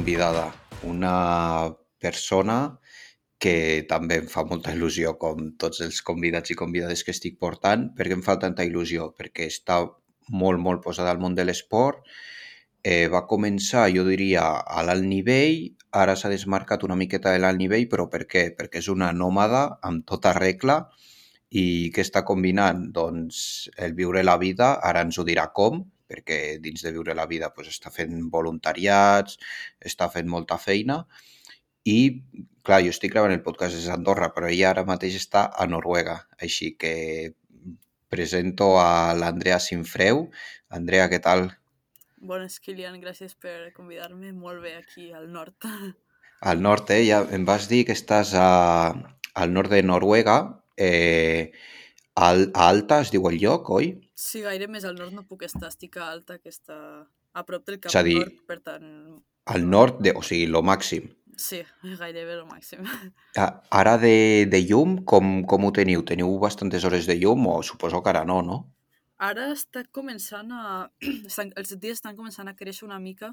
convidada, una persona que també em fa molta il·lusió, com tots els convidats i convidades que estic portant. Per què em fa tanta il·lusió? Perquè està molt, molt posada al món de l'esport, eh, va començar, jo diria, a l'alt nivell, ara s'ha desmarcat una miqueta de l'alt nivell, però per què? Perquè és una nòmada amb tota regla i què està combinant? Doncs el viure la vida, ara ens ho dirà com, perquè dins de viure la vida pues, està fent voluntariats, està fent molta feina i, clar, jo estic gravant el podcast des d'Andorra, però ella ara mateix està a Noruega, així que presento a l'Andrea Sinfreu. Andrea, què tal? Bones, Kilian, gràcies per convidar-me. Molt bé, aquí al nord. Al nord, eh? Ja em vas dir que estàs a, al nord de Noruega, eh, al, a Alta es diu el lloc, oi? Sí, gaire més al nord no puc estar. Estic a Alta, que està a prop del Cap És a dir, Nord, per tant... al nord, de, o sigui, lo màxim. Sí, gairebé el màxim. A- Ara de, de llum, com, com ho teniu? Teniu bastantes hores de llum o suposo que ara no, no? Ara està començant a... estan- els dies estan començant a créixer una mica,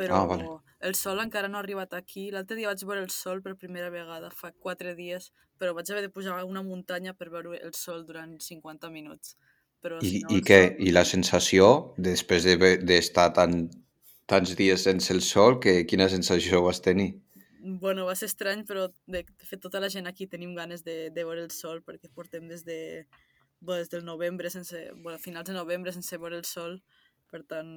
però Ah, vale. el sol encara no ha arribat aquí. L'altre dia vaig veure el sol per primera vegada, fa quatre dies, però vaig haver de pujar a una muntanya per veure el sol durant 50 minuts. Però si I, no, i què? sol... I la sensació, després de ve- d'estar tan, tants dies sense el sol, que, quina sensació vas tenir? Bueno, va ser estrany, però de, de fet tota la gent aquí tenim ganes de, de veure el sol perquè portem des de bueno, des del novembre sense, bueno, finals de novembre sense veure el sol, per tant,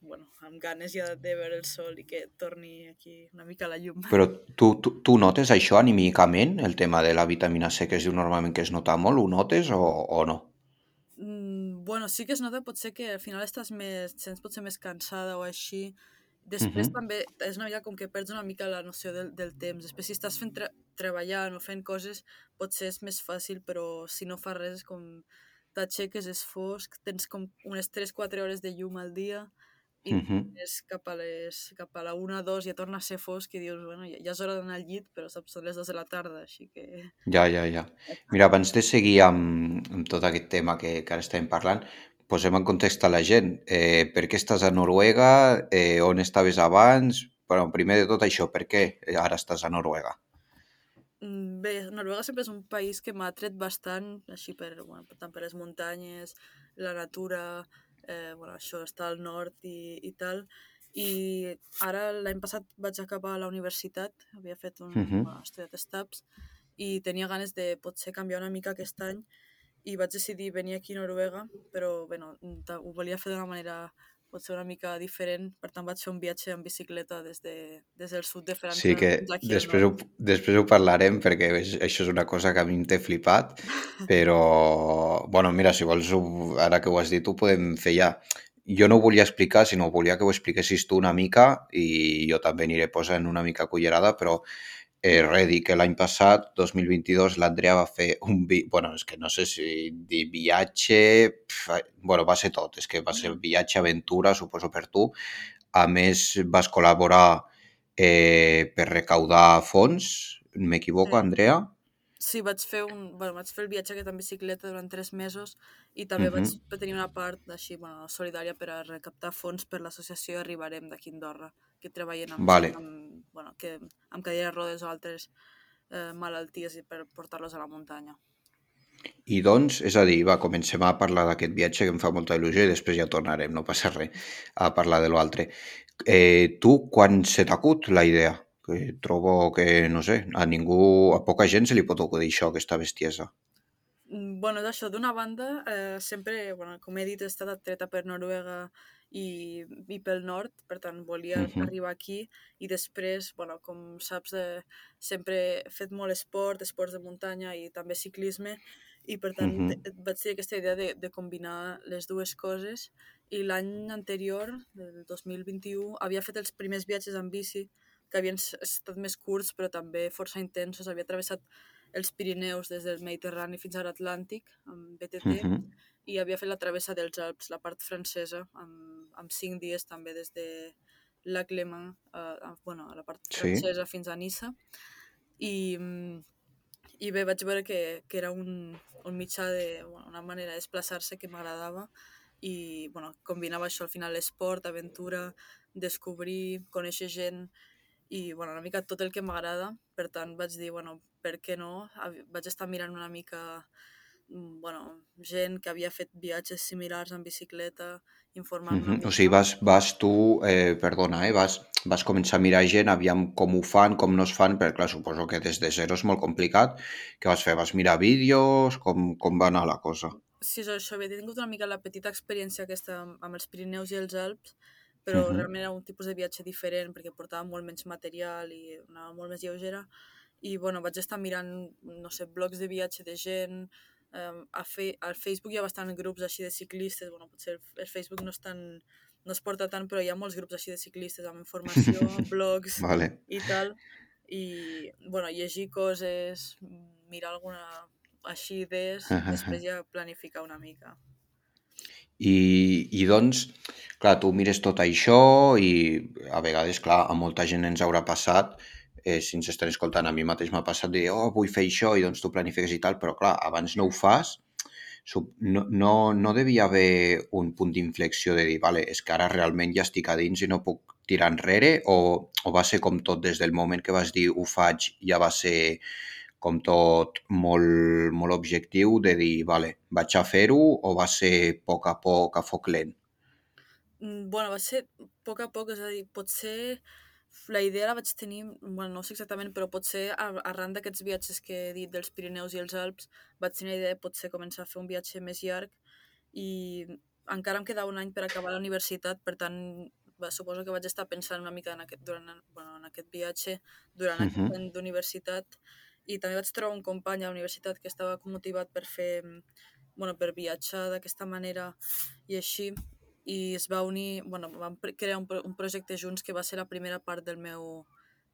bueno, amb ganes ja de veure el sol i que torni aquí una mica la llum. Però tu, tu, tu notes això anímicament, el tema de la vitamina C que es diu normalment que es nota molt, ho notes o, o no? Mm, bueno, sí que es nota potser que al final estàs més, sents potser més cansada o així. Després Mhm. també és una mica com que perds una mica la noció del, del temps. Després si estàs fent tre treballant o fent coses potser és més fàcil, però si no fas res és com t'aixeques, és fosc, tens com unes 3-4 hores de llum al dia i Mhm. és cap a, les, cap a la 1 2 ja torna a ser fosc i dius, bueno, ja, ja és hora d'anar al llit, però saps, són les 2 de la tarda, així que... Ja, ja, ja. Mira, abans de seguir amb, amb tot aquest tema que, que ara estem parlant, posem en context a la gent. Eh, per què estàs a Noruega? Eh, on estaves abans? Bueno, primer de tot això, per què ara estàs a Noruega? Mm, Bé, Noruega sempre és un país que m'ha tret bastant, així per, bueno, tant per les muntanyes, la natura, eh, bueno, això està al nord i, i tal. I ara l'any passat vaig acabar a la universitat, havia fet un, Mhm. bueno, estudiat STAPS, i tenia ganes de potser canviar una mica aquest any i vaig decidir venir aquí a Noruega, però bueno, ho volia fer d'una manera potser una mica diferent, per tant vaig fer un viatge en bicicleta des, de, des del sud de França Sí que aquí després nord. ho, després ho parlarem perquè és- això és una cosa que a mi em té flipat, però, bueno, mira, si vols, ho- ara que ho has dit, ho podem fer ja. Jo no ho volia explicar, sinó volia que ho expliquessis tu una mica i jo també aniré posant una mica cullerada, però eh, res, dir que l'any passat, 2022, l'Andrea va fer un... Vi... bueno, és que no sé si dir viatge... Pf, bueno, va ser tot, és que va ser viatge, aventura, suposo per tu. A més, vas col·laborar eh, per recaudar fons, m'equivoco. Andrea? Sí, vaig fer, un, bueno, vaig fer el viatge aquest en bicicleta durant tres mesos i també Mhm. vaig tenir una part així, bueno, solidària per a recaptar fons per l'associació Arribarem d'aquí a Andorra, que treballen amb, Vale. amb, bueno, que, amb cadires rodes o altres eh, malalties i per portar-los a la muntanya. I doncs, és a dir, va, comencem a parlar d'aquest viatge que em fa molta il·lusió i després ja tornarem, no passa res, a parlar de l'altre. Eh, tu, quan se t'acut la idea? Que trobo que, no sé, a ningú, a poca gent se li pot acudir això, aquesta bestiesa. Mm, Bueno, d'això, d'una banda, eh, sempre, bueno, com he dit, he estat atreta per Noruega i, i pel nord, per tant, volia Mhm. arribar aquí i després, bueno, com saps, eh, sempre he fet molt esport, esports de muntanya i també ciclisme i per tant Mhm. te- vaig tenir aquesta idea de, de combinar les dues coses i l'any anterior, el 2021, havia fet els primers viatges en bici que havien estat més curts però també força intensos, havia travessat els Pirineus des del Mediterrani fins a l'Atlàntic amb BTT Mhm. i havia fet la travessa dels Alps, la part francesa, amb, amb cinc dies també des de Lac Léman, a, a, bueno, a la part Sí. francesa fins a Niça. I, i bé, vaig veure que, que era un, un mitjà de, bueno, una manera de desplaçar-se que m'agradava i bueno, combinava això al final esport, aventura, descobrir, conèixer gent i bueno, una mica tot el que m'agrada. Per tant, vaig dir, bueno, per què no? Vaig estar mirant una mica mm, bueno, gent que havia fet viatges similars en bicicleta, informant -huh. mica. O sigui, vas, vas tu, eh, perdona, eh, vas, vas començar a mirar gent, aviam com ho fan, com no es fan, perquè clar, suposo que des de zero és molt complicat. Què vas fer? Vas mirar vídeos? Com, com va anar la cosa? Sí, això, havia tingut una mica la petita experiència aquesta amb els Pirineus i els Alps, però Mhm. realment era un tipus de viatge diferent perquè portava molt menys material i anava molt més lleugera. I bueno, vaig estar mirant, no sé, blogs de viatge de gent, eh, a fe al Facebook hi ha bastant grups així de ciclistes, bueno, potser el, Facebook no és tan, no es porta tant, però hi ha molts grups així de ciclistes amb informació, blogs Vale. i tal, i bueno, llegir coses, mirar alguna així idees, després ja planificar una mica. I, I doncs, clar, tu mires tot això i a vegades, clar, a molta gent ens haurà passat, eh, si ens estan escoltant, a mi mateix m'ha passat de oh, vull fer això, i doncs tu planifiques i tal, però clar, abans no ho fas, no, no, no devia haver un punt d'inflexió de dir, vale, és que ara realment ja estic a dins i no puc tirar enrere, o, o va ser com tot des del moment que vas dir ho faig, ja va ser com tot molt, molt objectiu de dir, vale, vaig a fer-ho o va ser a poc a poc, a foc lent? Mm, Bueno, va ser a poc a poc, és a dir, potser la idea la vaig tenir, bueno, no sé exactament, però potser ar- arran d'aquests viatges que he dit dels Pirineus i els Alps, vaig tenir la idea de potser començar a fer un viatge més llarg i encara em quedava un any per acabar la universitat, per tant, va, suposo que vaig estar pensant una mica en aquest, durant, bueno, en aquest viatge durant aquest Mhm. any d'universitat i també vaig trobar un company a la universitat que estava motivat per fer, bueno, per viatjar d'aquesta manera i així, i es va unir, bueno, vam crear un, un projecte junts que va ser la primera part del meu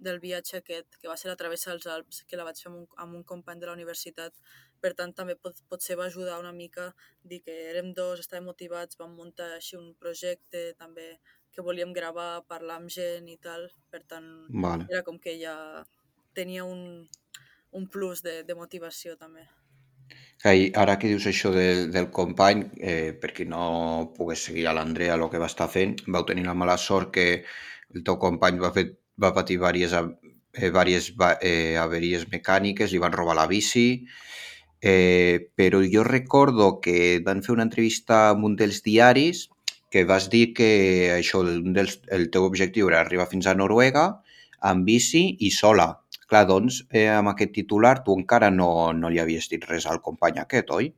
del viatge aquest, que va ser la travessa dels Alps, que la vaig fer amb un, amb un company de la universitat. Per tant, també pot, potser va ajudar una mica dir que érem dos, estàvem motivats, vam muntar així un projecte també que volíem gravar, parlar amb gent i tal. Per tant, Vale. era com que ja tenia un, un plus de, de motivació també. Clar, I ara que dius això del, del company, eh, per qui no pogués seguir a l'Andrea el que va estar fent, vau tenir la mala sort que el teu company va, fer, va patir diverses, eh, diverses eh, averies mecàniques, li van robar la bici, eh, però jo recordo que van fer una entrevista amb un dels diaris que vas dir que això, dels, el teu objectiu era arribar fins a Noruega amb bici i sola. Clar, doncs, eh, amb aquest titular tu encara no, no li havies dit res al company aquest, oi?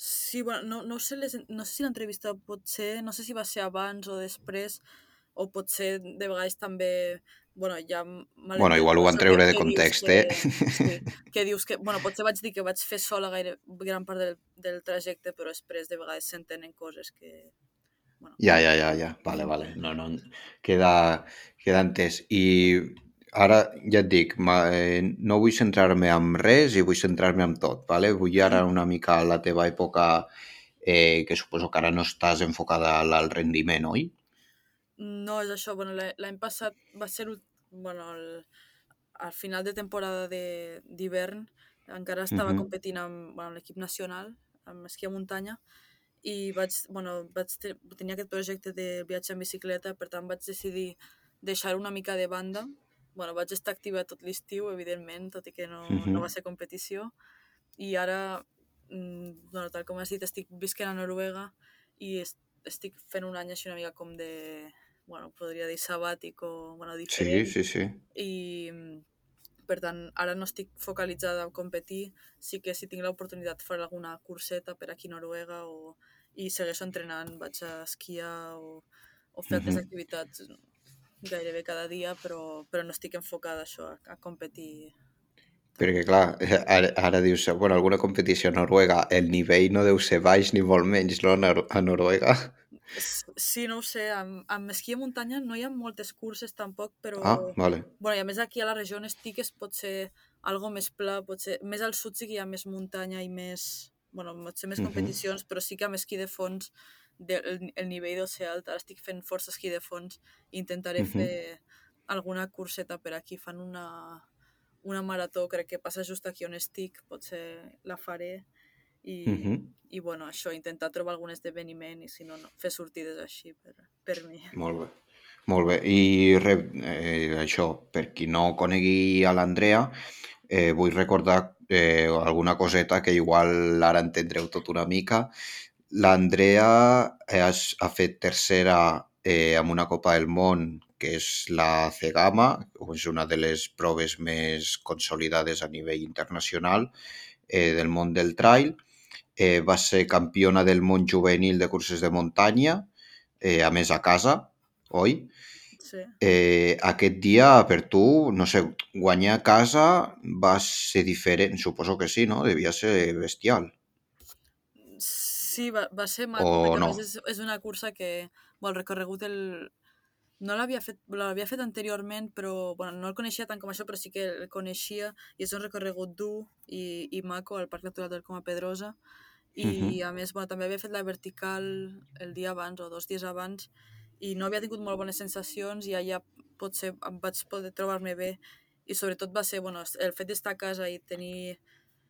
Sí, bueno, no, no, sé les, no sé si l'entrevista pot ser, no sé si va ser abans o després, o potser de vegades també, bueno, ja Bueno, igual ho van treure de context, eh? Sí, que dius que, bueno, potser vaig dir que vaig fer sola gaire, gran part del, del trajecte, però després de vegades s'entenen coses que... Bueno, Ja, ja, ja, ja. Vale, vale. No, no, queda, queda entès. I ara ja et dic, ma, eh, no vull centrar-me en res i vull centrar-me en tot, vale? Vull ara una mica la teva època, eh, que suposo que ara no estàs enfocada al, al rendiment, oi? No, és això. Bueno, l'any passat va ser bueno, el, al final de temporada de- d'hivern. Encara estava Mhm. competint amb bueno, l'equip nacional, amb esquí a muntanya, i vaig, bueno, vaig te, tenia aquest projecte de viatge en bicicleta, per tant vaig decidir deixar una mica de banda. Bueno, vaig estar activa tot l'estiu, evidentment, tot i que no, no Mhm. va ser competició. I ara, mm, bueno, tal com has dit, estic visquent a Noruega i es- estic fent un any així una mica com de, bueno, podria dir sabàtic o, bueno, Sí, diferent. sí, sí. I, mm, per tant, ara no estic focalitzada a competir, sí que si tinc l'oportunitat faré alguna curseta per aquí a Noruega o, i segueixo entrenant, vaig a esquiar o, o fer altres Mhm. activitats gairebé cada dia, però, però no estic enfocada a això, a, a competir. Perquè, clar, ara, ara dius, bueno, alguna competició a Noruega, el nivell no deu ser baix ni molt menys, no, a Nor- a Noruega? Sí, no ho sé, amb, amb esquí a muntanya no hi ha moltes curses tampoc, però... Ah, vale. Bueno, i a més aquí a la regió on estic és potser algo més pla, potser... Més al sud sí que hi ha més muntanya i més... Bueno, potser més competicions, però sí que amb esquí de fons de, el, el nivell ser alt. Ara estic fent força esquí de fons i intentaré Mhm. fer alguna curseta per aquí. Fan una, una marató, crec que passa just aquí on estic, potser la faré. I, Mhm. i bueno, això, intentar trobar algun esdeveniment i si no, no fer sortides així per, per mi. Molt bé. Molt bé. I re, eh, això, per qui no conegui a l'Andrea, eh, vull recordar eh, alguna coseta que igual ara entendreu tot una mica. L'Andrea eh, ha, ha fet tercera eh, amb una Copa del Món que és la Cegama, és una de les proves més consolidades a nivell internacional eh, del món del trail. Eh, va ser campiona del món juvenil de curses de muntanya, eh, a més a casa, oi? Sí. Eh, aquest dia, per tu, no sé, guanyar a casa va ser diferent? Suposo que sí, no? Devia ser bestial. Sí, va, va ser maco, O no? és, és una cursa que, bueno, el recorregut el, no l'havia fet, l'havia fet anteriorment, però bueno, no el coneixia tant com això, però sí que el coneixia i és un recorregut dur i, i maco al Parc Natural del Coma Pedrosa i Mhm. a més bueno, també havia fet la vertical el dia abans o dos dies abans i no havia tingut molt bones sensacions i allà potser em vaig poder trobar-me bé i sobretot va ser bueno, el fet d'estar a casa i tenir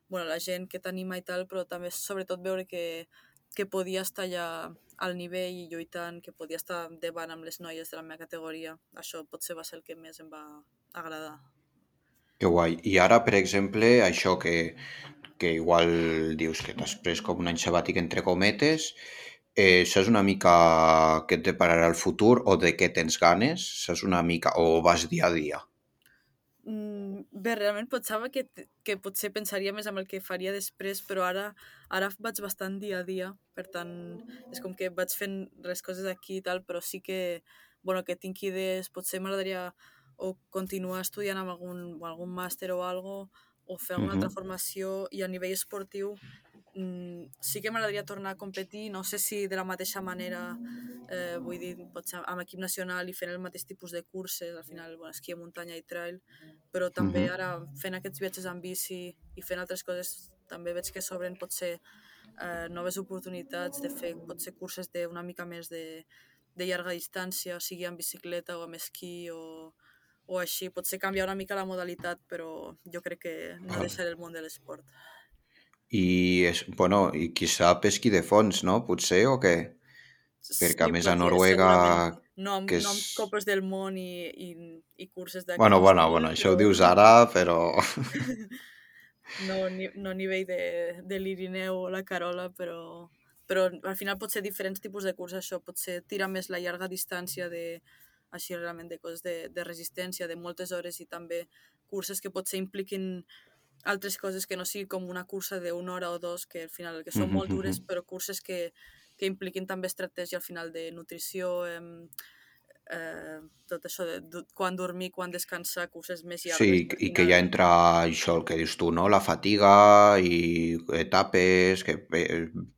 bueno, la gent que t'anima i tal, però també sobretot veure que, que podia estar allà al nivell i lluitant, que podia estar davant amb les noies de la meva categoria. Això potser va ser el que més em va agradar. Que guai. I ara, per exemple, això que, que igual dius que t'has pres com un any sabàtic entre cometes, eh, saps una mica què et depararà el futur o de què tens ganes? Saps una mica... o vas dia a dia? Bé, realment pensava que, que potser pensaria més en el que faria després, però ara, ara vaig bastant dia a dia, per tant, és com que vaig fent les coses aquí i tal, però sí que, bueno, que tinc idees, potser m'agradaria o continuar estudiant amb algun, algun màster o algo, o fer alguna altra Mhm. formació, i a nivell esportiu sí que m'agradaria tornar a competir, no sé si de la mateixa manera, eh, vull dir, potser amb equip nacional i fent el mateix tipus de curses, al final, bueno, esquí, muntanya i trail, però també ara fent aquests viatges amb bici i fent altres coses també veig que s'obren potser eh, noves oportunitats de fer potser curses d'una mica més de, de llarga distància, sigui amb bicicleta o amb esquí o, o així. Potser canviar una mica la modalitat, però jo crec que no deixaré el món de l'esport. I, és, bueno, i qui sap esquí de fons, no? Potser, o què? Perquè a més a Noruega, no amb, que no amb és... copes del món i, i, i curses Bueno, d'aquest bueno, estil, bueno, això ho dius ara, però... no, ni, no a nivell de, de l'Irineu o la Carola, però, però al final pot ser diferents tipus de curs, això pot ser tirar més la llarga distància de, així realment de coses de, de resistència, de moltes hores i també curses que potser impliquin altres coses que no sigui com una cursa d'una hora o dos, que al final que són molt dures, però curses que, que impliquin també estratègia al final de nutrició, eh, eh, tot això de, de quan dormir, quan descansar, curses més llargues. Sí, al i que ja entra això el que dius tu, no? La fatiga i etapes, que pe-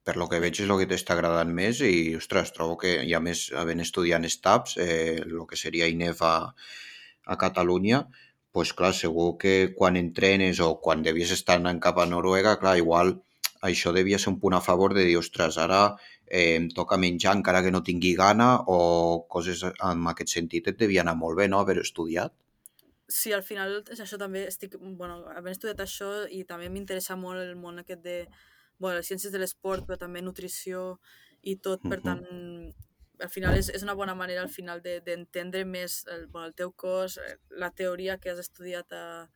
per lo que veig és el que t'està agradant més i, ostres, trobo que, i a més, havent estudiant STAPS, eh, el que seria INEF a, a Catalunya, pues clar, segur que quan entrenes o quan devies estar anant cap a Noruega, clar, igual això devia ser un punt a favor de dir, ostres, ara eh, em toca menjar encara que no tingui gana o coses en aquest sentit et devia anar molt bé, no?, haver estudiat. Sí, al final és això també, estic, bueno, havent estudiat això i també m'interessa molt el món aquest de, bueno, les ciències de l'esport, però també nutrició i tot, per tant, al final és, és una bona manera al final de- d'entendre de, més el, bueno, el teu cos, eh, la teoria que has estudiat a,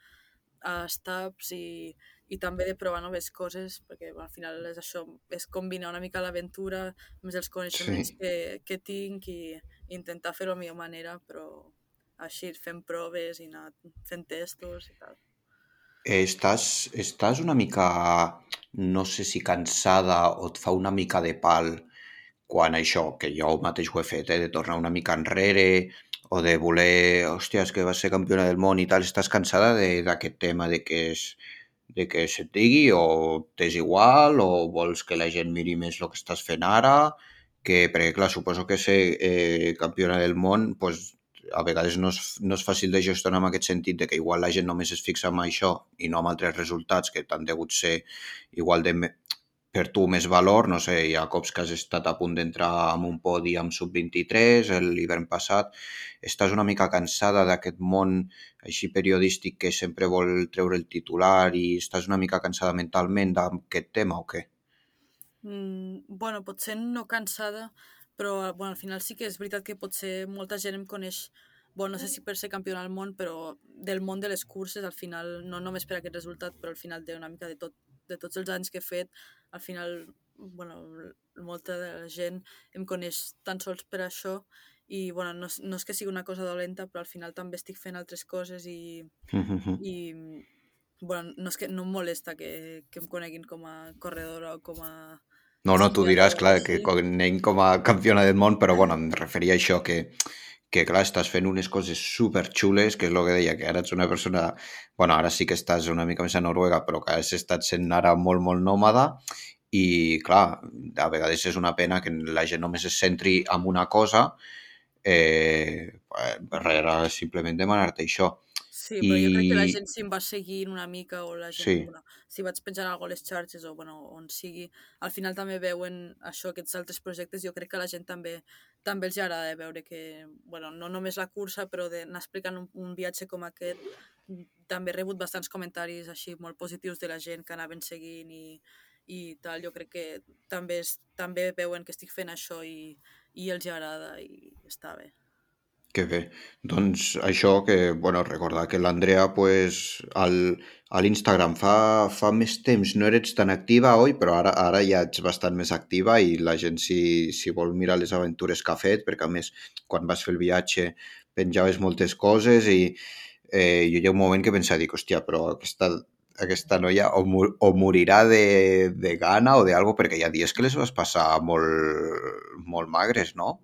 a STAPS i, i també de provar noves coses, perquè bueno, al final és això, és combinar una mica l'aventura més els coneixements Sí. que, que tinc i intentar fer-ho de la millor manera, però així fent proves i anar fent testos i tal. Eh, Estàs, estàs una mica, no sé si cansada o et fa una mica de pal quan això, que jo mateix ho he fet, eh, de tornar una mica enrere o de voler, hòstia, és que vas ser campiona del món i tal, estàs cansada d'aquest tema de que és de que se't digui o t'és igual o vols que la gent miri més el que estàs fent ara? Que, perquè clar, suposo que ser eh, campiona del món pues, a vegades no és, no és fàcil de gestionar en aquest sentit de que igual la gent només es fixa en això i no en altres resultats que t'han degut ser igual de per tu més valor, no sé, hi ha cops que has estat a punt d'entrar en un podi amb sub-23 l'hivern passat, estàs una mica cansada d'aquest món així periodístic que sempre vol treure el titular i estàs una mica cansada mentalment d'aquest tema o què? Mm, bueno, potser no cansada, però bueno, al final sí que és veritat que potser molta gent em coneix bueno, no sé si per ser campió del món, però del món de les curses, al final, no només per aquest resultat, però al final té una mica de, tot, de tots els anys que he fet, al final, bueno, molta de la gent em coneix tan sols per això i, bueno, no, no és que sigui una cosa dolenta, però al final també estic fent altres coses i, i bueno, no és que no em molesta que, que em coneguin com a corredora o com a no, no, tu diràs, clar, que anem com a campiona del món, però bueno, em referia a això, que, que clar, estàs fent unes coses super xules, que és el que deia, que ara ets una persona... bueno, ara sí que estàs una mica més a Noruega, però que has estat sent ara molt, molt nòmada, i clar, a vegades és una pena que la gent només es centri en una cosa eh, rere simplement demanar-te això. Sí, però I... jo crec que la gent si em va seguint una mica o la gent, sí. bueno, si vaig penjant alguna a les xarxes o bueno, on sigui, al final també veuen això, aquests altres projectes, jo crec que la gent també també els agrada veure que, bueno, no només la cursa, però d'anar explicant un, un viatge com aquest, també he rebut bastants comentaris així molt positius de la gent que anaven seguint i, i tal, jo crec que també, és, també veuen que estic fent això i, i els agrada i està bé. Que bé. Doncs això que, bueno, recordar que l'Andrea, pues, al, a l'Instagram fa, fa més temps no eres tan activa, oi? Però ara, ara ja ets bastant més activa i la gent si, si vol mirar les aventures que ha fet, perquè a més, quan vas fer el viatge penjaves moltes coses i eh, jo hi ha un moment que pensava, dic, hòstia, però aquesta, aquesta noia o, mor, o morirà de, de gana o d'algo, perquè hi ha dies que les vas passar molt, molt magres, no?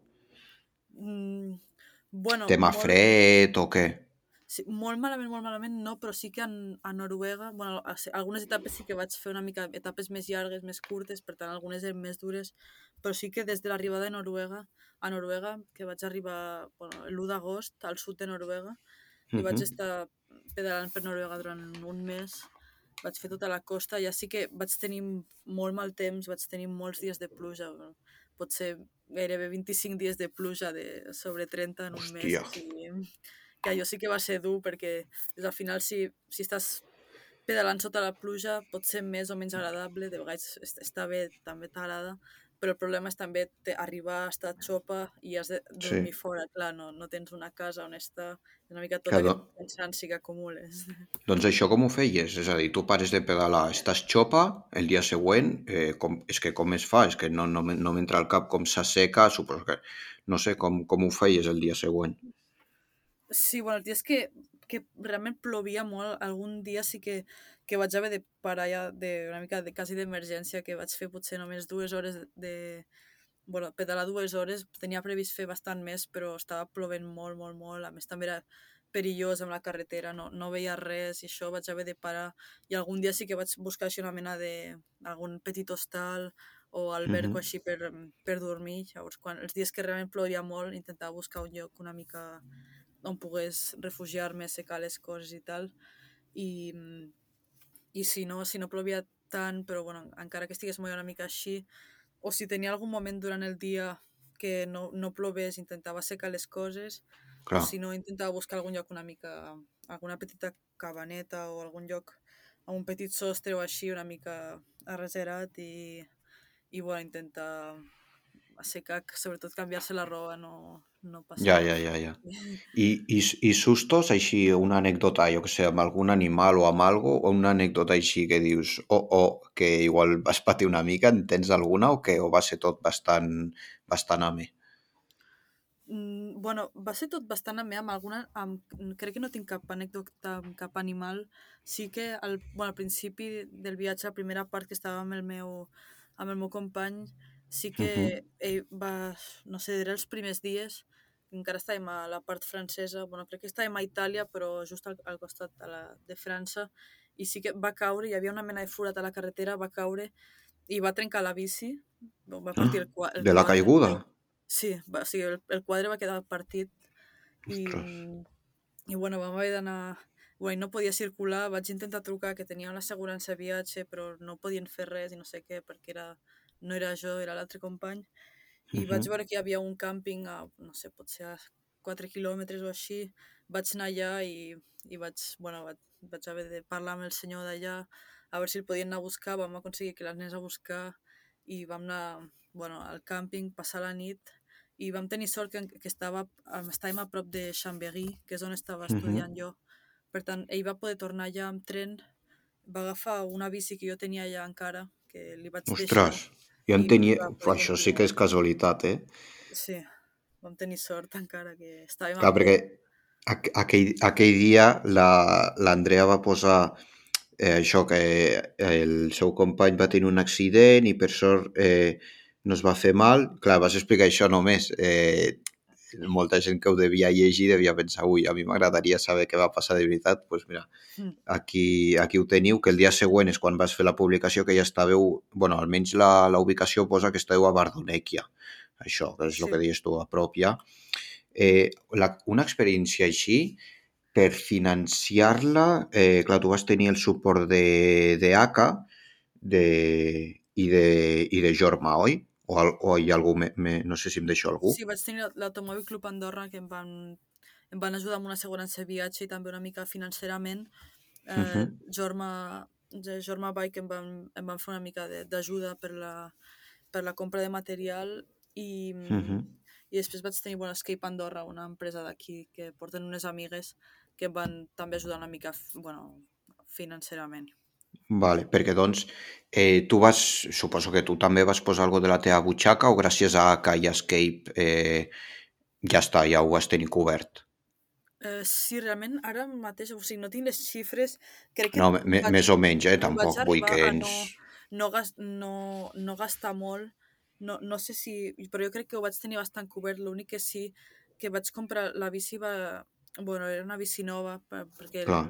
Mm, Bueno, Tema molt... fred o què? Sí, molt malament, molt malament no, però sí que en, a Noruega, bueno, algunes etapes sí que vaig fer una mica etapes més llargues, més curtes, per tant algunes eren més dures, però sí que des de l'arribada de Noruega, a Noruega, que vaig arribar bueno, l'1 d'agost al sud de Noruega, i uh -huh. vaig estar pedalant per Noruega durant un mes, vaig fer tota la costa, ja sí que vaig tenir molt mal temps, vaig tenir molts dies de pluja, potser gairebé 25 dies de pluja de sobre 30 en un Hòstia. mes. I, que allò sí que va ser dur perquè doncs, al final si, si estàs pedalant sota la pluja pot ser més o menys agradable, de vegades està bé, també t'agrada, però el problema és també arribar a estar xopa i has de dormir sí. fora, clar, no, no tens una casa on estar, una mica tot Cada... aquest cansanci que acumules. Doncs això com ho feies? És a dir, tu pares de pedalar, estàs xopa, el dia següent, eh, com, és que com es fa? És que no, no, no m'entra al cap com s'asseca, suposo que... No sé, com, com ho feies el dia següent? Sí, bueno, el dia és que, que realment plovia molt, algun dia sí que que vaig haver de parar ja de, una mica de quasi d'emergència, que vaig fer potser només dues hores de... bueno, pedalar dues hores, tenia previst fer bastant més, però estava plovent molt, molt, molt, a més també era perillós amb la carretera, no, no veia res i això vaig haver de parar. I algun dia sí que vaig buscar així una mena de algun petit hostal o alberco mm -hmm. així per, per dormir, llavors quan els dies que realment plovia molt intentava buscar un lloc una mica on pogués refugiar-me, secar les coses i tal. I, i si no, si no plovia tant, però bueno, encara que estigués molt una mica així, o si tenia algun moment durant el dia que no, no plovés, intentava secar les coses, Clar. o si no, intentava buscar algun lloc una mica, alguna petita cabaneta o algun lloc amb un petit sostre o així, una mica arreserat i, i bueno, intentar assecar, sobretot canviar-se la roba, no, no passa Ja, ja, ja, ja. I, i, i sustos, així, una anècdota, jo que sé, amb algun animal o amb algo, o una anècdota així que dius, oh, oh, que igual vas patir una mica, en tens alguna o que o va ser tot bastant, bastant amè? Mm, bueno, va ser tot bastant amè amb alguna... Amb, crec que no tinc cap anècdota amb cap animal. Sí que al, bueno, al principi del viatge, la primera part que estava amb el meu, amb el meu company, sí que uh -huh. ell va, no sé, era els primers dies, encara estàvem a la part francesa, bueno, crec que estàvem a Itàlia, però just al, al costat de, la, de França, i sí que va caure, hi havia una mena de forat a la carretera, va caure i va trencar la bici, va partir el, quadre. el De la caiguda? Sí, va, o sigui, el, el quadre va quedar partit i, i bueno, vam haver d'anar bueno, no podia circular, vaig intentar trucar que tenia l'assegurança viatge però no podien fer res i no sé què perquè era no era jo, era l'altre company, i uh -huh. vaig veure que hi havia un càmping a, no sé, potser a 4 quilòmetres o així, vaig anar allà i, i vaig, bueno, vaig, vaig haver de parlar amb el senyor d'allà, a veure si el podien anar a buscar, vam aconseguir que l'anés a buscar i vam anar bueno, al càmping, passar la nit i vam tenir sort que, que estava, estàvem a prop de Chambéry, que és on estava estudiant jo. Per tant, ell va poder tornar allà amb tren, va agafar una bici que jo tenia allà encara, que li vaig deixar. Jo en tenia... poder això sí que és casualitat, eh? Sí, vam tenir sort encara que estàvem Clar, perquè aquell, aquell dia la- l'Andrea va posar eh, això, que el seu company va tenir un accident i per sort eh, no es va fer mal. Clar, vas explicar això només. Eh, molta gent que ho devia llegir devia pensar, ui, a mi m'agradaria saber què va passar de veritat. Doncs pues mira, Mm. aquí, aquí ho teniu, que el dia següent és quan vas fer la publicació que ja estàveu, bueno, almenys la, la ubicació posa que estàveu a Bardonèquia, això, que és el Sí. que deies tu, a prop ja. Eh, la, una experiència així, per financiar-la, eh, clar, tu vas tenir el suport de, de ACA de, i, de, i de Jorma, oi? O, al, o hi ha algú, me, me, no sé si em deixo algú. Sí, vaig tenir l'Automòbil Club Andorra que em van, em van ajudar amb una assegurança de viatge i també una mica financerament. Eh, Mhm. Jorma, de Jorma Bike em van, em van fer una mica de- d'ajuda per, la, per la compra de material i, Mhm. i després vaig tenir bueno, Escape Andorra, una empresa d'aquí que porten unes amigues que em van també ajudar una mica bueno, financerament. Vale, perquè doncs eh, tu vas, suposo que tu també vas posar algo de la teva butxaca o gràcies a ACA i Escape eh, ja està, ja ho vas tenir cobert? Eh, sí, realment ara mateix, o sigui, no tinc les xifres, crec que No, me, me, vaig- més o menys, eh? Tampoc vull que ens... no, gas, no, no gastar molt, no, no sé si... Però jo crec que ho vaig tenir bastant cobert, l'únic que sí que vaig comprar la bici va... Bueno, era una bici nova, per- perquè... Clar.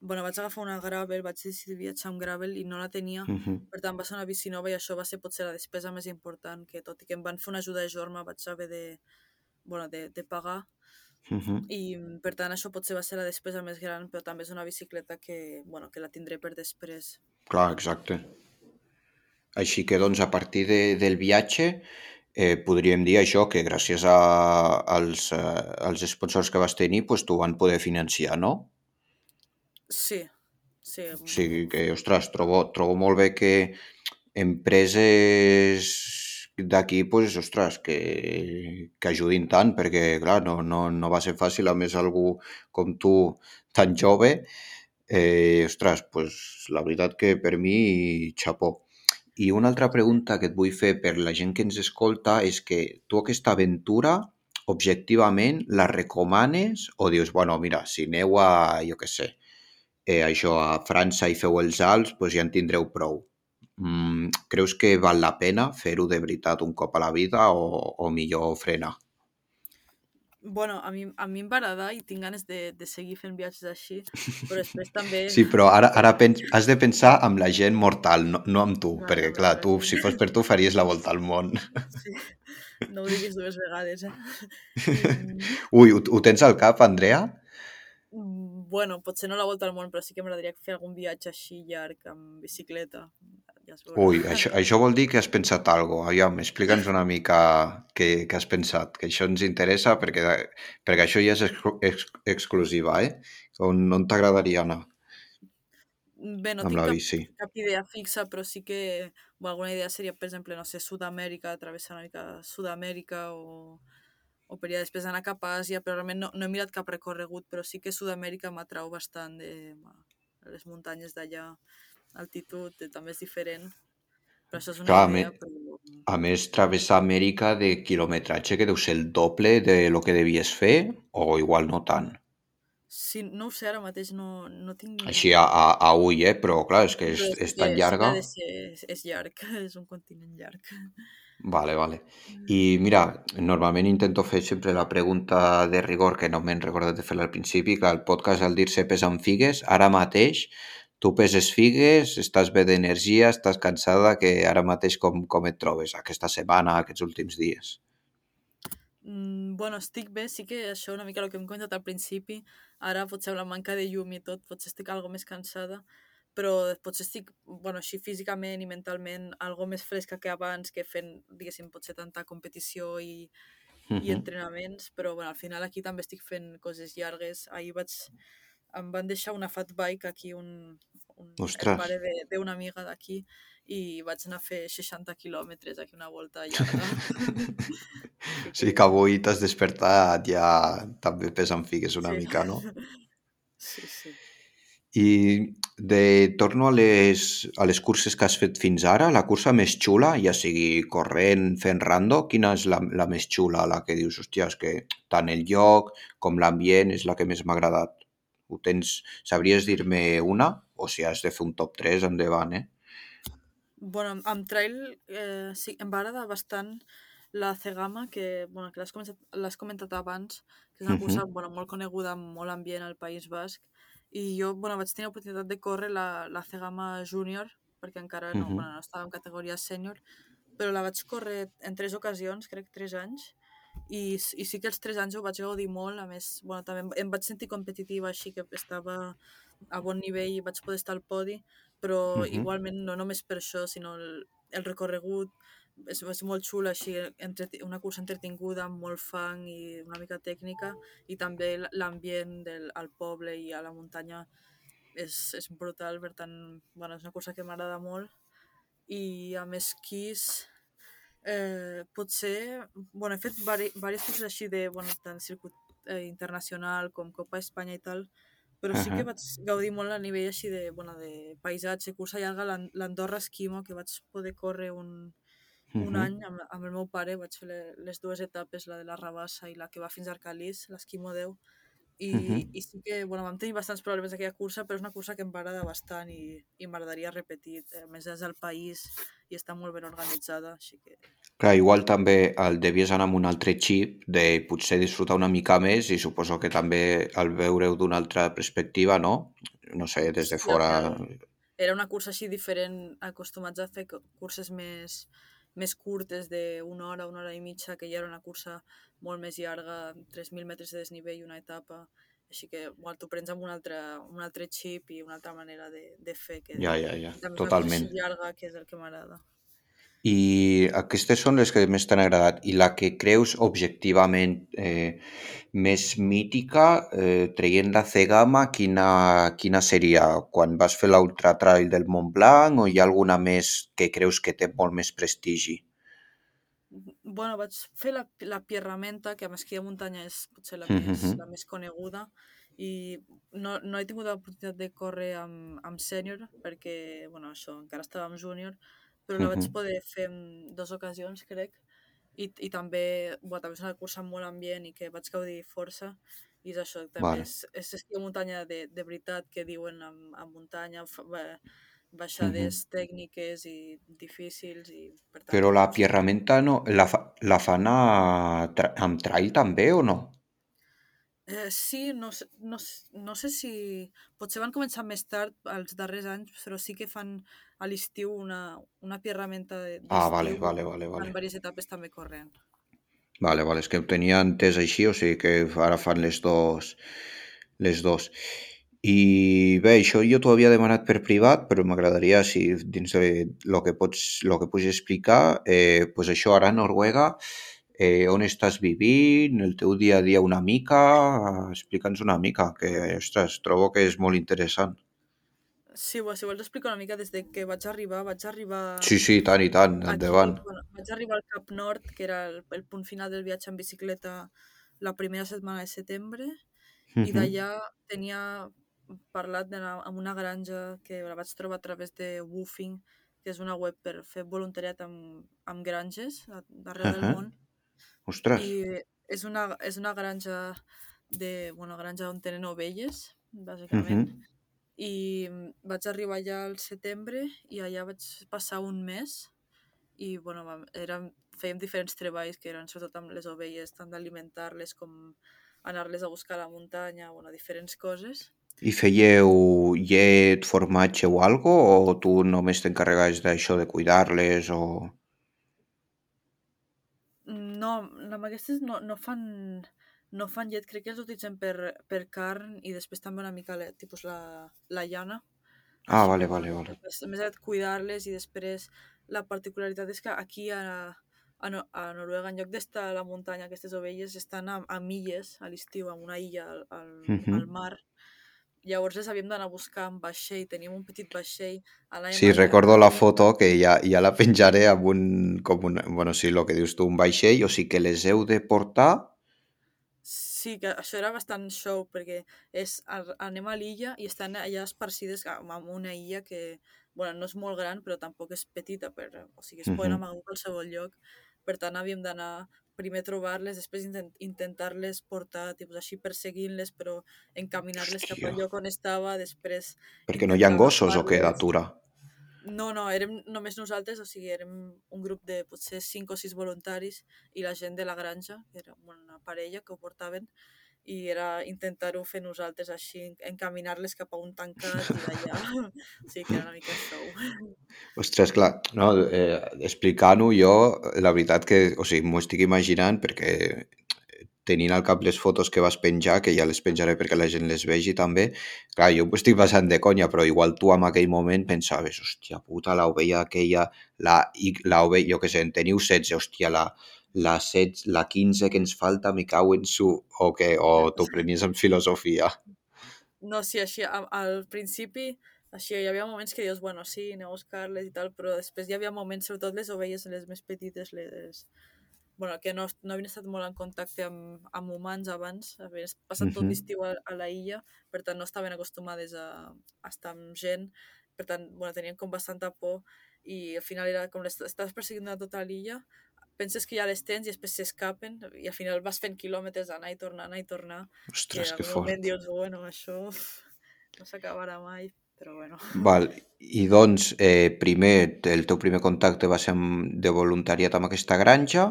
Bueno, vaig agafar una gravel, vaig decidir viatjar amb gravel i no la tenia, Mhm. per tant va ser una bici nova i això va ser potser la despesa més important, que tot i que em van fer una ajuda de jorma vaig haver de, bueno, de, de pagar Mhm. i mm, per tant això potser va ser la despesa més gran, però també és una bicicleta que, bueno, que la tindré per després. Clar, exacte. Així que, doncs, a partir de, del viatge, eh, podríem dir això, que gràcies a, als, eh, als sponsors que vas tenir, pues, t'ho van poder financiar, no? Sí, sí. O sigui que, ostres, trobo, trobo molt bé que empreses d'aquí, pues, ostres, que, que ajudin tant, perquè, clar, no, no, no va ser fàcil, a més, algú com tu, tan jove, eh, ostres, pues, la veritat que per mi, xapó. I una altra pregunta que et vull fer per la gent que ens escolta és que tu aquesta aventura, objectivament, la recomanes o dius, bueno, mira, si aneu a, jo què sé, eh, això, a França i feu els Alps, doncs ja en tindreu prou. Mm, creus que val la pena fer-ho de veritat un cop a la vida o, o millor frenar? Bueno, a mi, a mi em va agradar i tinc ganes de, de seguir fent viatges així, però després també... Sí, però ara, ara pens, has de pensar amb la gent mortal, no, no amb tu, Vale, perquè vale, clar, tu, si fos per tu, faries la volta al món. Sí. No ho diguis dues vegades, eh? Ui, ho, ho tens al cap, Andrea? mm, bueno, potser no la volta al món, però sí que m'agradaria fer algun viatge així llarg amb bicicleta. Ja es veurà. Ui, això, això vol dir que has pensat alguna cosa. Aviam, explica'ns una mica què, què has pensat, que això ens interessa perquè, perquè això ja és exclu ex exclusiva, eh? On, on t'agradaria anar Bé, no amb tinc la cap, bici? cap idea fixa, però sí que bueno, alguna idea seria, per exemple, no sé, Sud-amèrica, travessar una mica Sud-amèrica o, o per allà després anar cap a Àsia, però realment no, no he mirat cap recorregut, però sí que Sud-amèrica m'atrau bastant de bueno, les muntanyes d'allà, altitud, eh, també és diferent. Però això és una Clar, a, me, idea, però... a més, travessar Amèrica de quilometratge que deu ser el doble de lo que devies fer o igual no tant. Sí, no ho sé, ara mateix no, no tinc... Així a, a, a ull, eh? Però clar, és que és, Però sí és tan llarga. de és, és llarg, és un continent llarg. Vale, vale. I mira, normalment intento fer sempre la pregunta de rigor que no m'he recordat de fer al principi. Clar, el podcast al dir-se pesa amb figues, ara mateix tu peses figues, estàs bé d'energia, estàs cansada, que ara mateix com, com et trobes aquesta setmana, aquests últims dies? Mm, bueno, estic bé, sí que això una mica el que hem comentat al principi, ara potser amb la manca de llum i tot, potser estic algo més cansada, però potser estic, bueno, així físicament i mentalment algo més fresca que abans, que fent, diguéssim, potser tanta competició i, i Mhm. entrenaments, però bueno, al final aquí també estic fent coses llargues. Ahir vaig, em van deixar una fat bike aquí, un, un, el pare de- d'una amiga d'aquí, i vaig anar a fer 60 quilòmetres aquí, una volta llarga. Sí que avui t'has despertat ja també pesant figues una Sí. mica, no? Sí, sí. I de torno a les, a les curses que has fet fins ara, la cursa més xula, ja sigui corrent, fent rando, quina és la, la més xula, la que dius, hòstia, és que tant el lloc com l'ambient és la que més m'ha agradat? Ho tens, sabries dir-me una? O si has de fer un top 3, endavant, eh? Bueno, amb, trail eh, sí, em va agradar bastant la Cegama, que, bueno, que l'has comentat, comentat abans, que és una cursa bueno, molt coneguda, molt ambient al País Basc, i jo bueno, vaig tenir l'oportunitat de córrer la, la Cegama Júnior, perquè encara no, Mhm. bueno, no estava en categoria sènior, però la vaig córrer en tres ocasions, crec tres anys, i, i sí que els tres anys ho vaig gaudir molt, a més, bueno, també em, vaig sentir competitiva, així que estava a bon nivell i vaig poder estar al podi, però Mhm. igualment no només per això, sinó el, el recorregut és, és molt xul, així, entreti, una cursa entretinguda, amb molt fang i una mica tècnica, i també l'ambient del al poble i a la muntanya és, és brutal, per tant, bueno, és una cursa que m'agrada molt. I amb esquís, eh, potser, bueno, he fet vari, diverses curses així de, bueno, tant circuit eh, internacional com Copa Espanya i tal, però sí que vaig gaudir molt a nivell així de, bueno, de paisatge, cursa llarga, l'An- l'Andorra Esquimo, que vaig poder córrer un, un Mhm. any amb, amb el meu pare, vaig fer le- les dues etapes, la de la Rabassa i la que va fins a Arcalís, l'Esquimo 10, i, Mhm. i sí que, bueno, vam tenir bastants problemes d'aquella cursa, però és una cursa que em va agradar bastant i, i m'agradaria repetir. A més, és al país i està molt ben organitzada, així que... Clar, igual també el devies anar amb un altre xip de potser disfrutar una mica més i suposo que també al veure-ho d'una altra perspectiva, no? No sé, des de fora... el- era una cursa així diferent, acostumats a fer cu- curses més, més curtes d'una hora, una hora i mitja, que ja era una cursa molt més llarga, 3.000 metres de desnivell, una etapa, així que bueno, t'ho prens amb un altre, un altre xip i una altra manera de, de fer, que Ja, ja, ja, totalment. llarga, que és el que m'agrada. I aquestes són les que més t'han agradat. I la que creus objectivament eh, més mítica, eh, traient la Cegama, quina, quina seria? Quan vas fer l'Ultra Trail del Mont Blanc o hi ha alguna més que creus que té molt més prestigi? Bueno, vaig fer la, la Pierramenta, que amb esquí de muntanya és potser la més, Mhm. la més coneguda, i no, no he tingut l'oportunitat de córrer amb, amb sènior, perquè, bueno, això, encara estava amb júnior, però la vaig Mhm. poder fer en dues ocasions, crec, i, i també, bueno, també és una cursa amb molt ambient i que vaig gaudir força, i és això, també Vale. és, és esquí de muntanya de, de veritat, que diuen amb, amb muntanya, ba- baixades tècniques i difícils, i per tant... Però la Pierramenta no, la, fa, la fan a, tra- amb trail també o no? Eh, sí, no, no, no sé si... Potser van començar més tard, els darrers anys, però sí que fan a l'estiu una, una pierramenta de- d'estiu. Ah, vale, vale, vale, vale. diverses etapes també corrent. Vale, vale, és que ho tenia entès així, o sigui que ara fan les dos, les dos. I bé, això jo t'ho havia demanat per privat, però m'agradaria, si dins de lo que pots, lo que puguis explicar, eh, pues això ara a Noruega, eh, on estàs vivint, el teu dia a dia una mica, explica'ns una mica, que, ostres, trobo que és molt interessant. Sí, bueno, si vols explicar una mica des de que vaig arribar, vaig arribar Sí, sí, i tant, i tant, aquí, endavant. bueno, vaig arribar al Cap Nord, que era el, el punt final del viatge en bicicleta la primera setmana de setembre, i Mhm, d'allà tenia parlat d'anar a una granja que la vaig trobar a través de Woofing, que és una web per fer voluntariat amb, amb granges d'arreu del ahà. món. Ostres, I és una, és una granja de, bueno, granja on tenen ovelles, bàsicament. mhm, I mm, vaig arribar allà al setembre i allà vaig passar un mes i bueno, vam, érem, fèiem diferents treballs que eren sobretot amb les ovelles, tant d'alimentar-les com anar-les a buscar a la muntanya, bueno, diferents coses. I fèieu llet, formatge o algo, o tu només t'encarregaves d'això de cuidar-les o... No, amb aquestes no, no fan no fan llet, crec que els utilitzen per, per carn i després també una mica la, tipus la, la llana. Ah, vale, vale, vale. més, més aviat cuidar-les i després la particularitat és que aquí a, a, No- a Noruega, en lloc d'estar a la muntanya, aquestes ovelles estan a, a milles a l'estiu, en una illa al, al, Mhm. al mar, Llavors les havíem d'anar a buscar amb vaixell, teníem un petit vaixell, anàvem Sí, allà recordo la foto que ja, ja la penjaré amb un, com un, bueno, sí, el que dius tu, un vaixell, o sigui que les heu de portar... Sí, que això era bastant show, perquè és, anem a l'illa i estan allà esparcides en una illa que, bueno, no és molt gran, però tampoc és petita, per, o sigui, es poden amagar a qualsevol lloc. Per tant, havíem d'anar primer trobar-les, després intent, intentar-les portar, tipus així, perseguint-les, però encaminar-les cap al lloc on estava, després perquè no hi ha gossos o què, d'atura? No, no, érem només nosaltres, o sigui, érem un grup de potser 5 o 6 voluntaris i la gent de la granja, que era una parella que ho portaven, i era intentar-ho fer nosaltres així, encaminar-les cap a un tancat i d'allà. Sí, que era una mica show. Ostres, clar, no, eh, explicant-ho jo, la veritat que, o sigui, m'ho estic imaginant perquè tenint al cap les fotos que vas penjar, que ja les penjaré perquè la gent les vegi també, clar, jo estic passant de conya, però igual tu en aquell moment pensaves, hòstia puta, l'ovella aquella, la, la ovella, jo què sé, en teniu 16, hòstia, la, la, 16, la 15 que ens falta, me cau en su, o què, o t'ho prenies amb filosofia. No, sí, així, al principi, així, hi havia moments que dius, bueno, sí, anem a buscar-les i tal, però després hi havia moments, sobretot les ovelles, les més petites, les, bueno, que no, no havien estat molt en contacte amb, amb humans abans, havien passat tot Mhm. l'estiu a, a la illa, per tant no estaven acostumades a, a estar amb gent, per tant, bueno, tenien com bastanta por i al final era com les estaves perseguint a tota l'illa, penses que ja les tens i després s'escapen i al final vas fent quilòmetres anar i tornar, anar i tornar, i Ostres, en que fort. dius, bueno, això no s'acabarà mai, però bueno. Val, i doncs, eh, primer, el teu primer contacte va ser amb, de voluntariat amb aquesta granja.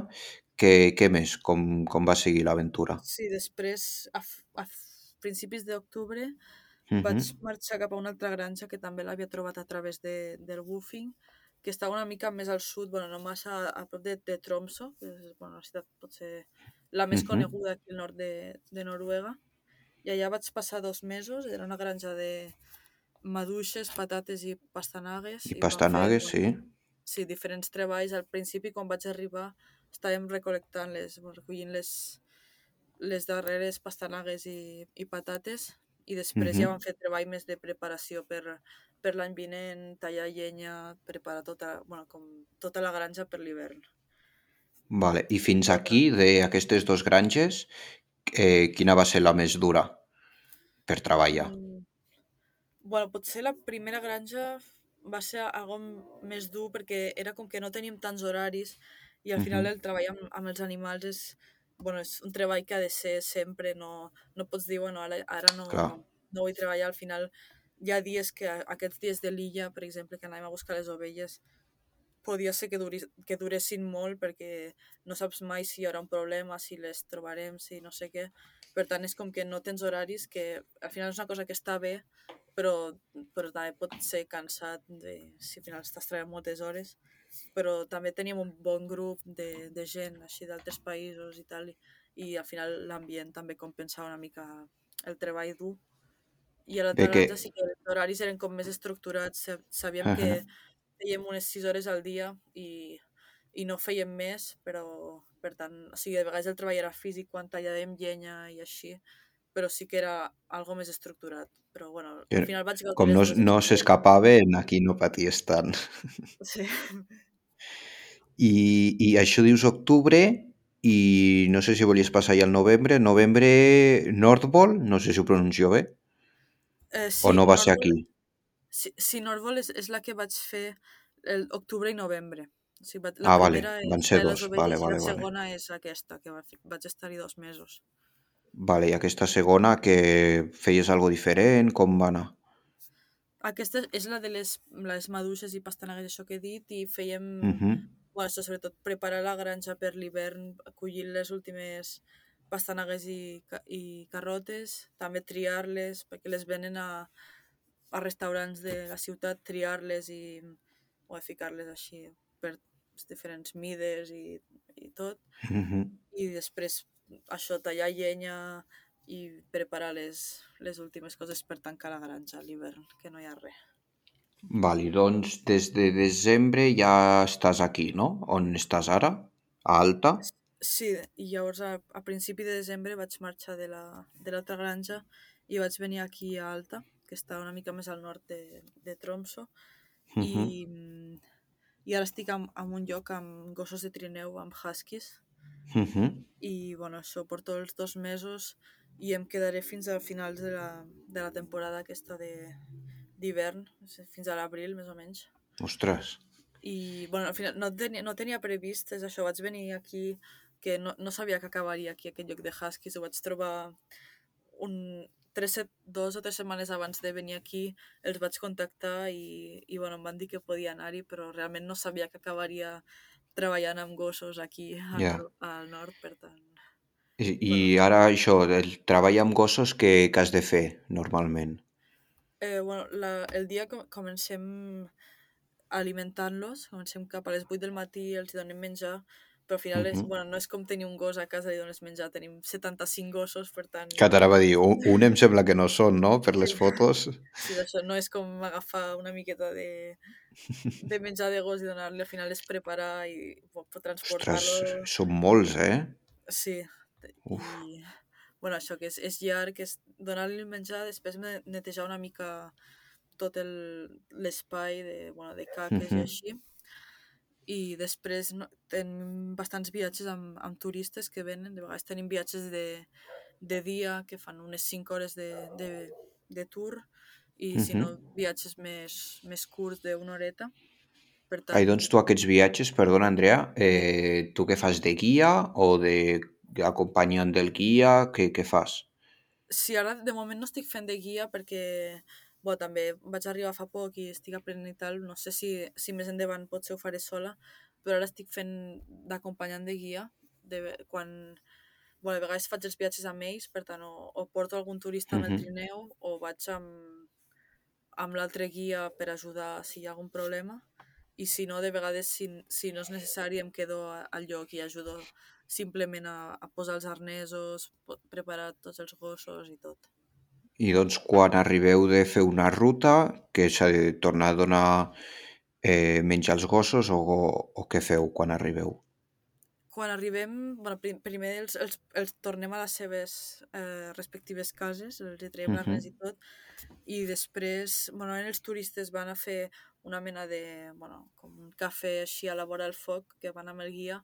Què, què més? Com, com va seguir l'aventura? Sí, després, a, a principis d'octubre, Mhm. vaig marxar cap a una altra granja que també l'havia trobat a través de, del woofing, que estava una mica més al sud, bueno, no massa a prop de, de Tromso, que és bueno, la ciutat potser la més Mhm. coneguda aquí al nord de, de Noruega. I allà vaig passar dos mesos, era una granja de maduixes, patates i pastanagues. I i fer, pastanagues, bueno, sí. sí, diferents treballs. Al principi, quan vaig arribar, estàvem recolectant les, bueno, recollint les, les darreres pastanagues i, i patates i després ja Mhm. vam fer treball més de preparació per, per l'any vinent, tallar llenya, preparar tota, bueno, com tota la granja per l'hivern. Vale. I fins Per aquí, d'aquestes dos granges, eh, quina va ser la més dura per treballar? mm, bueno, potser la primera granja va ser algo més dur perquè era com que no teníem tants horaris i al final Mhm. el treball amb, amb els animals és, bueno, és un treball que ha de ser sempre, no, no pots dir, bueno, ara, ara no, Clar. no vull treballar, al final hi ha dies que, aquests dies de l'illa, per exemple, que anàvem a buscar les ovelles, podia ser que, duris, que duressin molt perquè no saps mai si hi haurà un problema, si les trobarem, si no sé què. Per tant, és com que no tens horaris, que al final és una cosa que està bé, però, però també pot ser cansat de, si al final estàs treballant moltes hores. Però també teníem un bon grup de, de gent així d'altres països i tal, i, i al final l'ambient també compensava una mica el treball dur. I a l'altra De que... sí que els horaris eren com més estructurats, sa- sabíem que Ahà. fèiem unes 6 hores al dia i, i no fèiem més, però per tant, o sigui, de vegades el treball era físic quan tallàvem llenya i així, però sí que era algo més estructurat. Però bueno, al final vaig com no, no s'escapaven, aquí no paties tant. Sí. I, I això dius octubre i no sé si volies passar ja al novembre. Novembre, Nordbol, no sé si ho pronuncio bé, Eh, o sí, no va ser aquí. sí, sí, Nordvol és, és la que vaig fer el octubre i novembre. O sigui, la Ah, vale, van és ser dos. Vale, vale, la vale. segona és aquesta, que vaig estar-hi dos mesos. Vale, i aquesta segona que feies algo diferent, com va anar? Aquesta és la de les, les maduixes i pastanagues, això que he dit, i fèiem, Mhm. bueno, això, sobretot preparar la granja per l'hivern, collir les últimes pastanagues i, i carrotes, també triar-les, perquè les venen a, a restaurants de la ciutat, triar-les i o ficar-les així per diferents mides i, i tot. Mhm. I després això, tallar llenya i preparar les, les últimes coses per tancar la granja a l'hivern, que no hi ha res. Vale, doncs des de desembre ja estàs aquí, no? On estàs ara? A Alta? Sí, i llavors a, a principi de desembre vaig marxar de la- de l'altra granja i vaig venir aquí a Alta, que està una mica més al nord de, de Tromso, Mhm. i, mm, i ara estic en, en un lloc amb gossos de trineu, amb huskies, Mhm. i bueno, això porto els dos mesos i em quedaré fins a finals de la, de la temporada aquesta de d'hivern, fins a l'abril més o menys. Ostres. I bueno, al final no tenia, no tenia previst, és això, vaig venir aquí, que no, no sabia que acabaria aquí aquest lloc de Huskies, ho vaig trobar un, tres, set, dos o tres setmanes abans de venir aquí, els vaig contactar i, i bueno, em van dir que podia anar-hi, però realment no sabia que acabaria treballant amb gossos aquí al, nor- al nord, per tant... I, i ara això, el treball amb gossos, què, què has de fer normalment? Eh, bueno, la, el dia com, comencem alimentant-los, comencem cap a les 8 del matí, els donem menjar, però al final és, Mhm. bueno, no és com tenir un gos a casa i dones menjar, tenim 75 gossos, per tant... Que t'anava a dir, un, un em sembla que no són, no?, per les Sí. fotos. Sí, d'això no és com agafar una miqueta de, de menjar de gos i donar-li, al final és preparar i po- po- Ostres, transportar-lo. són molts, eh? Sí, Uf. i bueno, això que és, és llarg, és donar-li el menjar, després netejar una mica tot l'espai de, bueno, de caques i Mhm. així. I després no, tenim bastants viatges amb, amb turistes que venen, de vegades tenim viatges de, de dia que fan unes 5 hores de, de, de tour i si no viatges més, més curts d'una horeta. Per tant, Ai, doncs tu aquests viatges, perdona Andrea, eh, tu què fas, de guia o de acompanyant del guia? Què, què fas? Sí, ara de moment no estic fent de guia perquè bueno, també vaig arribar fa poc i estic aprenent i tal, no sé si, si més endavant potser ho faré sola, però ara estic fent d'acompanyant de guia, de, quan, bueno, a vegades faig els viatges amb ells, per tant, o, o porto algun turista amb el trineu o vaig amb, amb l'altre guia per ajudar si hi ha algun problema. I si no, de vegades, si, si no és necessari, em quedo a- al lloc i ajudo simplement a, a posar els arnesos, preparar tots els gossos i tot. I doncs quan arribeu de fer una ruta, que s'ha de tornar a donar eh, menjar als gossos o, o què feu quan arribeu? Quan arribem, bueno, prim, primer els, els, els tornem a les seves eh, respectives cases, els hi traiem Mhm. l'arnès i tot, i després, bueno, els turistes van a fer una mena de, bueno, com un cafè així a la vora del foc, que van amb el guia,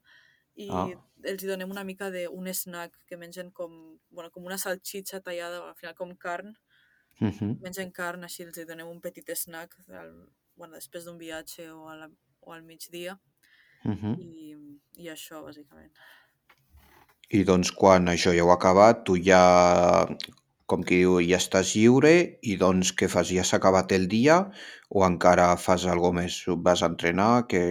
i Ah. els hi donem una mica d'un snack que mengen com, bueno, com una salxitxa tallada, al final com carn, Mhm. mengen carn, així els hi donem un petit snack al, bueno, després d'un viatge o, a la, o al migdia, Mhm. i, i això, bàsicament. I doncs quan això ja ho ha acabat, tu ja, com qui diu, ja estàs lliure i doncs què fas? Ja s'ha acabat el dia o encara fas alguna més? Vas a entrenar? Que...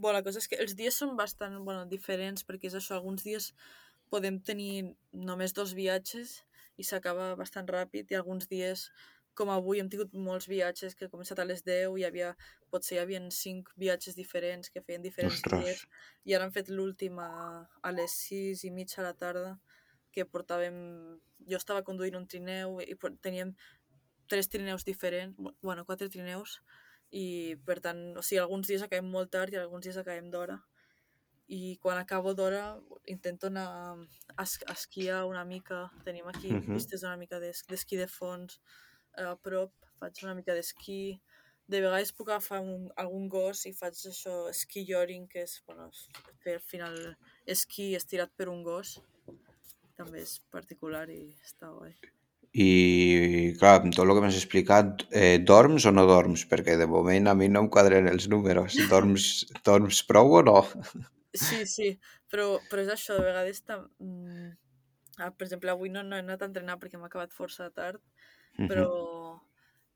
Bueno, la cosa és que els dies són bastant bueno, diferents perquè és això, alguns dies podem tenir només dos viatges i s'acaba bastant ràpid i alguns dies, com avui, hem tingut molts viatges que he començat a les 10 i hi havia, potser hi havia cinc viatges diferents que feien diferents Ostres. dies i ara hem fet l'últim a, a les 6 i mitja a la tarda que portàvem... Jo estava conduint un trineu i teníem tres trineus diferents, bu- bueno, quatre trineus, i per tant, o sigui, alguns dies acabem molt tard i alguns dies acabem d'hora. I quan acabo d'hora intento anar a, es- a esquiar una mica. Tenim aquí Mhm. pistes una mica d'es- d'esquí de fons a prop, faig una mica d'esquí. De vegades puc agafar un, algun gos i faig això, esquí yoring, que és bueno, fer al final esquí estirat per un gos. També és particular i està guai. I clar, amb tot el que m'has explicat, eh, dorms o no dorms? Perquè de moment a mi no em quadren els números. Dorms, dorms prou o no? Sí, sí, però, però és això, de vegades... Tam... mm, Ah, per exemple, avui no, no he anat a entrenar perquè m'ha acabat força tard, però, Mhm.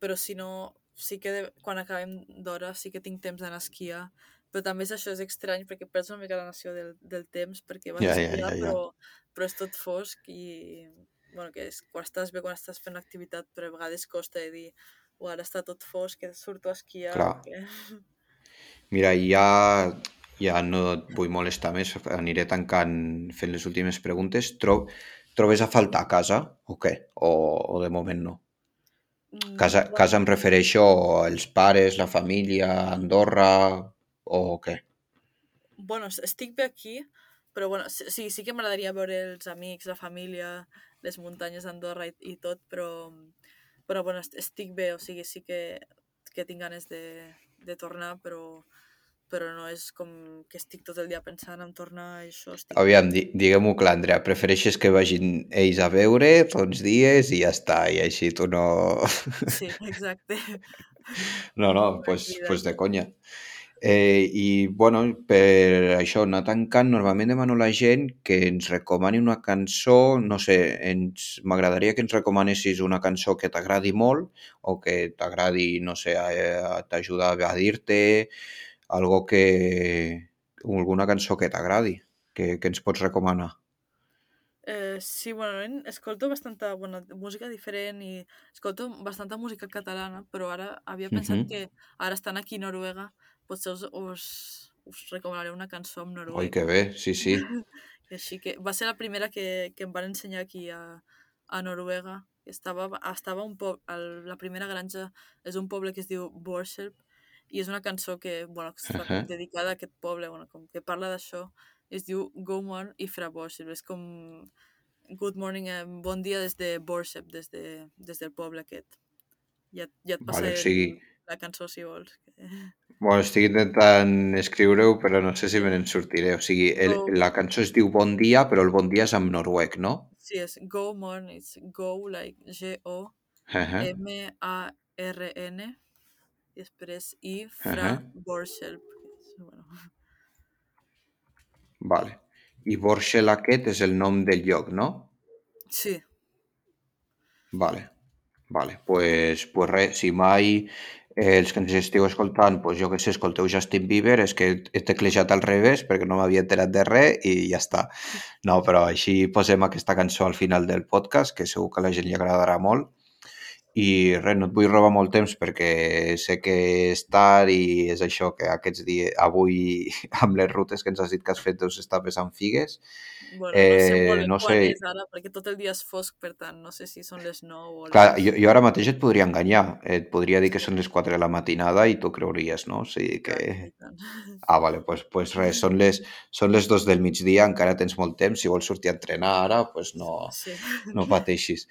però si no, sí que de, quan acabem d'hora sí que tinc temps d'anar a esquiar, però també és això, és estrany perquè perds una mica la noció del, del temps perquè vas Ja, a ja, esquiar ja, ja. però, però és tot fosc i bueno, que és, quan estàs bé, quan estàs fent activitat, però a vegades costa de dir o ara està tot fosc, que surto a esquiar Clar. perquè... Mira, ja, ja no et vull molestar més, aniré tancant fent les últimes preguntes. Tro trobes a faltar casa o què? O, o de moment no? Mm, Casa, casa em refereixo als pares, la família, Andorra o què? Bueno, es- estic bé aquí, però bueno, sí sí que m'agradaria veure els amics, la família, les muntanyes d'Andorra i, i tot, però, però bueno, estic bé, o sigui, sí que, que tinc ganes de, de tornar, però, però no és com que estic tot el dia pensant en tornar a això. Estic... Aviam, di diguem-ho clar, Andrea, prefereixes que vagin ells a veure uns dies i ja està, i així tu no... Sí, exacte. No, no, pues, pues de conya. Eh, I, bueno, per això, anar tancant, normalment demano a la gent que ens recomani una cançó, no sé, ens m'agradaria que ens recomanessis una cançó que t'agradi molt o que t'agradi, no sé, t'ajuda a dir-te, algo que... alguna cançó que t'agradi, que, que ens pots recomanar. Eh, sí, bueno, escolto bastanta bueno, música diferent i escolto bastanta música catalana, però ara havia pensat uh -huh. que ara estan aquí a Noruega potser us, us, us recomanaré una cançó en noruec. Oi, que bé, sí, sí. I així que va ser la primera que, que em van ensenyar aquí a, a Noruega. Estava, estava un poble, la primera granja és un poble que es diu Borselp i és una cançó que, bueno, que està uh -huh. dedicada a aquest poble, bueno, com que parla d'això, es diu Go Morn i Fra Borselp. És com Good morning, eh, bon dia des de Borselp, des, de, des del poble aquest. Ja, ja et passaré vale, sí. la cançó si vols. Bueno, estic intentant escriure-ho, però no sé si me n'en sortiré. O sigui, el, Go. la cançó es diu Bon dia, però el bon dia és en noruec, no? Sí, és Go Morn, it's Go, like G-O, Ajá. M-A-R-N, i després I, Fra, Ajá. Borselp. Bueno, Vale. I Borshel aquest és el nom del lloc, no? sí, Vale. Vale. Pues, pues res, si mai eh, els que ens esteu escoltant, pues jo que sé, escolteu Justin Bieber, és que he teclejat al revés perquè no m'havia enterat de res i ja està. No, però així posem aquesta cançó al final del podcast, que segur que a la gent li agradarà molt. I res, no et vull robar molt temps perquè sé que és tard i és això que aquests dies, avui amb les rutes que ens has dit que has fet deus estar pesant figues. bueno, no sé Eh, no sé, és ara, perquè tot el dia és fosc, per tant, no sé si són les 9 o clar, les... jo, jo ara mateix et podria enganyar, et podria dir que són les 4 de la matinada i tu creuries, no? O sigui Clar, que... Ah, vale, pues, pues res, són les, són les dos del migdia, encara tens molt temps, si vols sortir a entrenar ara, pues no, Sí. no pateixis.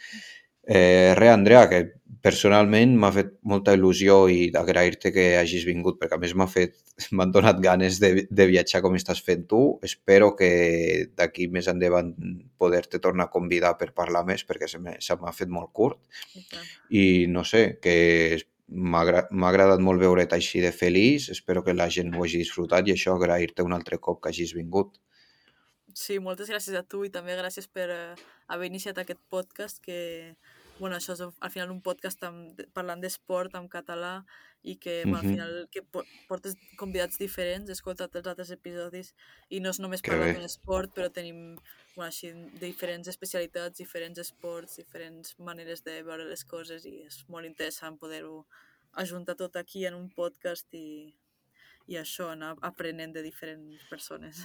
Eh, res, Andrea, que personalment m'ha fet molta il·lusió i agrair-te que hagis vingut, perquè a més m'ha fet, m'han donat ganes de, de viatjar com estàs fent tu. Espero que d'aquí més endavant poder-te tornar a convidar per parlar més, perquè se m'ha fet molt curt. I no sé, que m'ha agra- m'ha agradat molt veure't així de feliç, espero que la gent ho hagi disfrutat i això, agrair-te un altre cop que hagis vingut. Sí, moltes gràcies a tu i també gràcies per eh, haver iniciat aquest podcast que, bueno, això és al final un podcast amb, parlant d'esport en català i que, bueno, al Mhm. final que po- portes convidats diferents, he escoltat els altres episodis i no és només Que parlar bé. d'un esport, però tenim, bueno, així, diferents especialitats, diferents esports, diferents maneres de veure les coses i és molt interessant poder-ho ajuntar tot aquí en un podcast i, i això, anar aprenent de diferents persones.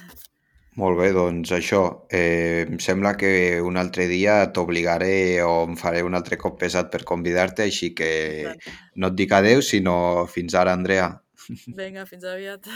Molt bé, doncs això, eh, em sembla que un altre dia t'obligaré o em faré un altre cop pesat per convidar-te, així que no et dic adeu, sinó fins ara, Andrea. Vinga, fins aviat.